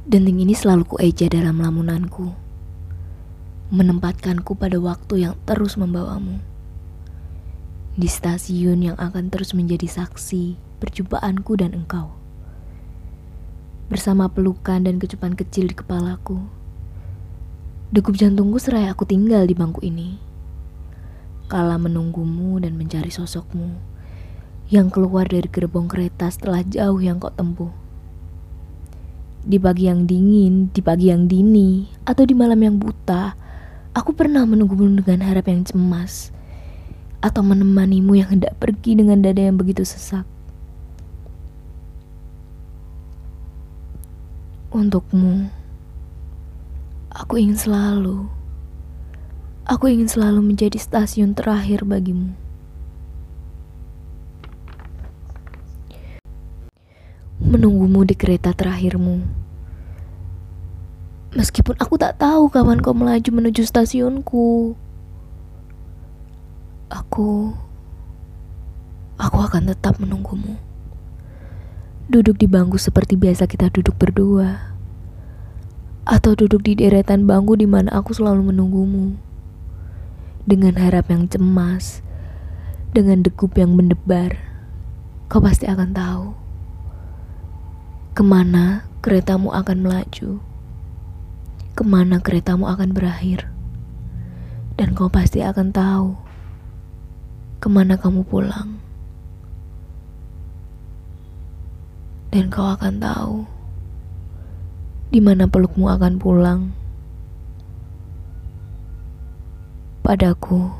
Denting ini selalu kueja dalam lamunanku, menempatkanku pada waktu yang terus membawamu. Di stasiun yang akan terus menjadi saksi perjumpaanku dan engkau. Bersama pelukan dan kecupan kecil di kepalaku, degup jantungku seraya aku tinggal di bangku ini. Kala menunggumu dan mencari sosokmu yang keluar dari gerbong kereta setelah jauh yang kau tempuh di pagi yang dingin, di pagi yang dini, atau di malam yang buta, aku pernah menunggumu dengan harap yang cemas, atau menemanimu yang hendak pergi dengan dada yang begitu sesak. Untukmu, aku ingin selalu, aku ingin selalu menjadi stasiun terakhir bagimu. Menunggumu di kereta terakhirmu. Meskipun aku tak tahu kapan kau melaju menuju stasiunku. Aku aku akan tetap menunggumu. Duduk di bangku seperti biasa kita duduk berdua. Atau duduk di deretan bangku di mana aku selalu menunggumu. Dengan harap yang cemas, dengan degup yang mendebar, kau pasti akan tahu Ke mana keretamu akan melaju? Ke mana keretamu akan berakhir? Dan kau pasti akan tahu ke mana kamu pulang. Dan kau akan tahu di mana pelukmu akan pulang. Padaku.